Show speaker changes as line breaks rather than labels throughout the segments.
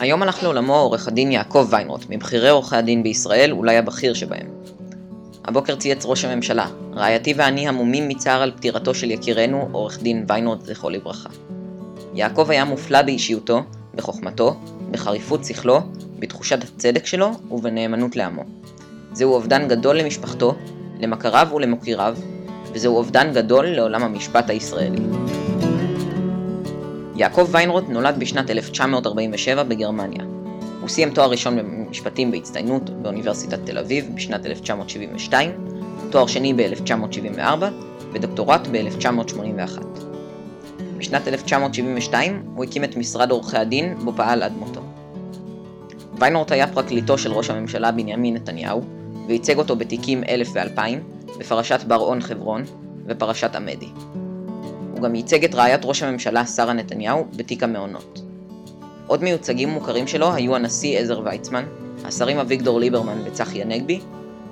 היום הלך לעולמו עורך הדין יעקב ויינרוט, מבכירי עורכי הדין בישראל, אולי הבכיר שבהם. הבוקר צייץ ראש הממשלה, רעייתי ואני המומים מצער על פטירתו של יקירנו, עורך דין ויינרוט זכרו לברכה. יעקב היה מופלא באישיותו, בחוכמתו, בחריפות שכלו, בתחושת הצדק שלו ובנאמנות לעמו. זהו אובדן גדול למשפחתו, למכריו ולמוקיריו, וזהו אובדן גדול לעולם המשפט הישראלי. יעקב ויינרוט נולד בשנת 1947 בגרמניה. הוא סיים תואר ראשון במשפטים בהצטיינות באוניברסיטת תל אביב בשנת 1972, תואר שני ב-1974 ודוקטורט ב-1981. בשנת 1972 הוא הקים את משרד עורכי הדין בו פעל עד מותו. ויינרוט היה פרקליטו של ראש הממשלה בנימין נתניהו, וייצג אותו בתיקים 1000 ו-2000, בפרשת בר-און חברון ופרשת עמדי. הוא גם ייצג את רעיית ראש הממשלה שרה נתניהו בתיק המעונות. עוד מיוצגים מוכרים שלו היו הנשיא עזר ויצמן, השרים אביגדור ליברמן וצחי הנגבי,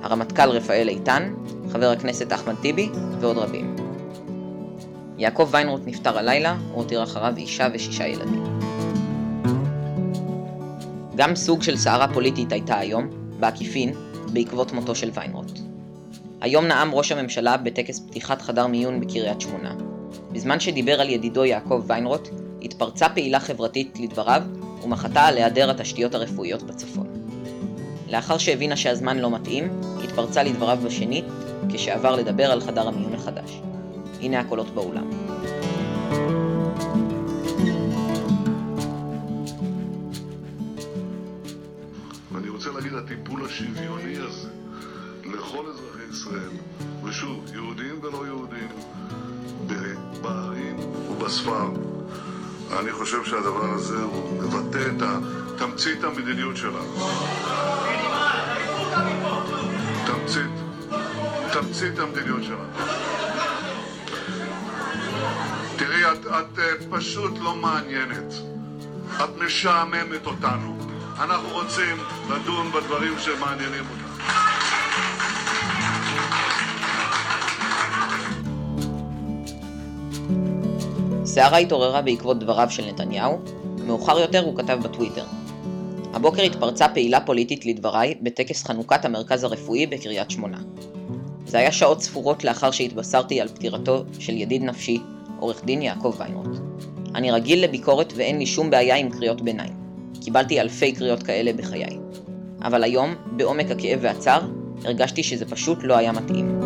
הרמטכ"ל רפאל איתן, חבר הכנסת אחמד טיבי ועוד רבים. יעקב ויינרוט נפטר הלילה, הוא הותיר אחריו אישה ושישה ילדים. גם סוג של סערה פוליטית הייתה היום, בעקיפין, בעקבות מותו של ויינרוט. היום נאם ראש הממשלה בטקס פתיחת חדר מיון בקריית שמונה. בזמן שדיבר על ידידו יעקב ויינרוט, התפרצה פעילה חברתית לדבריו ומחתה על היעדר התשתיות הרפואיות בצפון. לאחר שהבינה שהזמן לא מתאים, התפרצה לדבריו בשנית, כשעבר לדבר על חדר המיון החדש. הנה הקולות באולם.
ואני רוצה להגיד, הטיפול השוויוני הזה לכל אזרחי ישראל, ושוב, יהודים ולא יהודים, בערים ובספר, אני חושב שהדבר הזה הוא מבטא את תמצית המדיניות שלנו. תמצית, תמצית המדיניות שלנו. תראי, את, את uh, פשוט לא מעניינת. את משעממת אותנו. אנחנו רוצים לדון בדברים שמעניינים אותנו.
סערה התעוררה בעקבות דבריו של נתניהו, מאוחר יותר הוא כתב בטוויטר הבוקר התפרצה פעילה פוליטית לדבריי בטקס חנוכת המרכז הרפואי בקריית שמונה. זה היה שעות ספורות לאחר שהתבשרתי על פטירתו של ידיד נפשי, עורך דין יעקב ויינרוט. אני רגיל לביקורת ואין לי שום בעיה עם קריאות ביניים. קיבלתי אלפי קריאות כאלה בחיי. אבל היום, בעומק הכאב והצער, הרגשתי שזה פשוט לא היה מתאים.